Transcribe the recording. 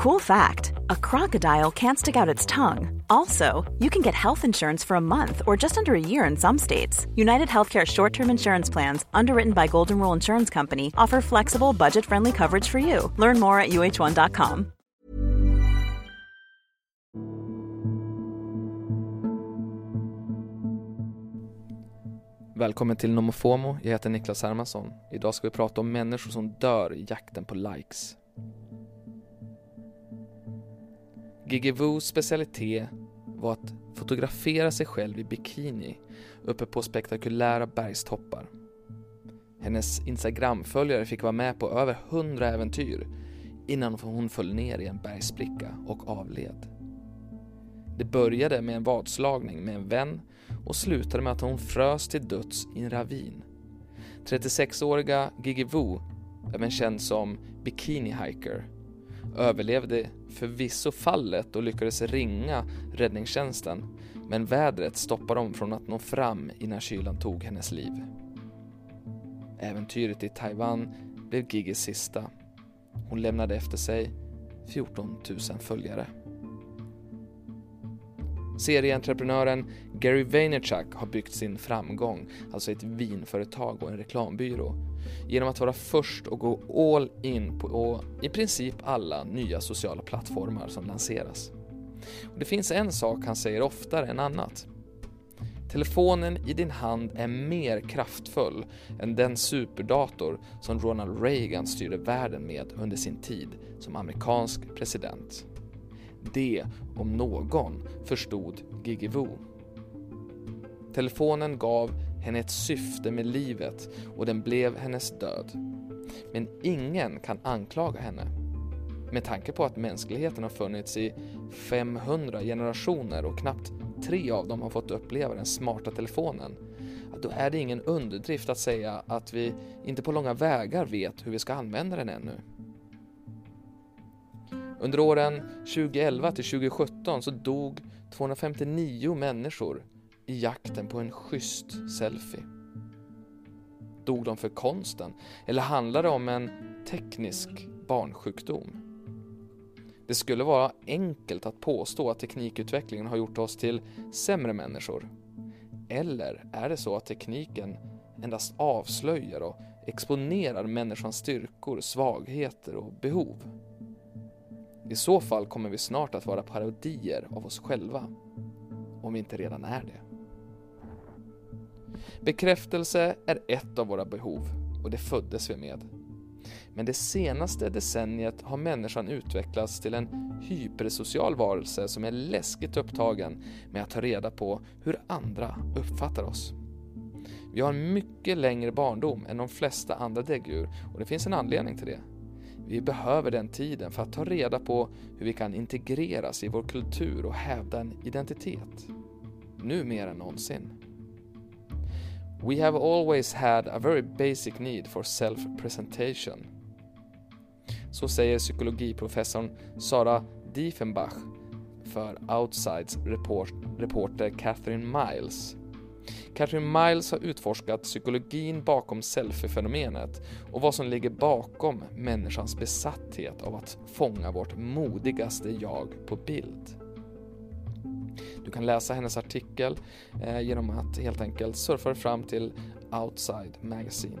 Cool fact a crocodile can't stick out its tongue. Also, you can get health insurance for a month or just under a year in some states. United Healthcare short term insurance plans, underwritten by Golden Rule Insurance Company, offer flexible, budget friendly coverage for you. Learn more at uh1.com. Välkommen till Nomofomo, jag heter Niklas Hermansson. Idag ska vi prata om människor som dör i jakten på likes. Gigi specialitet var att fotografera sig själv i bikini uppe på spektakulära bergstoppar. Hennes Instagram-följare fick vara med på över 100 äventyr innan hon föll ner i en bergspricka och avled. Det började med en vadslagning med en vän och slutade med att hon frös till döds i en ravin. 36-åriga Gigi Wu, även känd som Bikini Hiker, Mm. överlevde förvisso fallet och lyckades ringa räddningstjänsten men vädret stoppade dem från att nå fram innan kylan tog hennes liv. Äventyret i Taiwan blev Gigis sista. Hon lämnade efter sig 14 000 följare. Serieentreprenören Gary Vaynerchuk har byggt sin framgång, alltså ett vinföretag och en reklambyrå, genom att vara först och gå all in på i princip alla nya sociala plattformar som lanseras. Och det finns en sak han säger oftare än annat. Telefonen i din hand är mer kraftfull än den superdator som Ronald Reagan styrde världen med under sin tid som amerikansk president. Det, om någon, förstod Gigi Wu. Telefonen gav henne ett syfte med livet och den blev hennes död. Men ingen kan anklaga henne. Med tanke på att mänskligheten har funnits i 500 generationer och knappt tre av dem har fått uppleva den smarta telefonen, då är det ingen underdrift att säga att vi inte på långa vägar vet hur vi ska använda den ännu. Under åren 2011 till 2017 så dog 259 människor i jakten på en schysst selfie. Dog de för konsten eller handlade det om en teknisk barnsjukdom? Det skulle vara enkelt att påstå att teknikutvecklingen har gjort oss till sämre människor. Eller är det så att tekniken endast avslöjar och exponerar människans styrkor, svagheter och behov? I så fall kommer vi snart att vara parodier av oss själva, om vi inte redan är det. Bekräftelse är ett av våra behov och det föddes vi med. Men det senaste decenniet har människan utvecklats till en hypersocial varelse som är läskigt upptagen med att ta reda på hur andra uppfattar oss. Vi har en mycket längre barndom än de flesta andra däggdjur och det finns en anledning till det. Vi behöver den tiden för att ta reda på hur vi kan integreras i vår kultur och hävda en identitet. Nu mer än någonsin. We have always had a very basic need for self-presentation. Så säger psykologiprofessorn Sara Diefenbach för Outsides report reporter Catherine Miles. Catherine Miles har utforskat psykologin bakom selfie-fenomenet och vad som ligger bakom människans besatthet av att fånga vårt modigaste jag på bild. Du kan läsa hennes artikel eh, genom att helt enkelt surfa fram till Outside Magazine.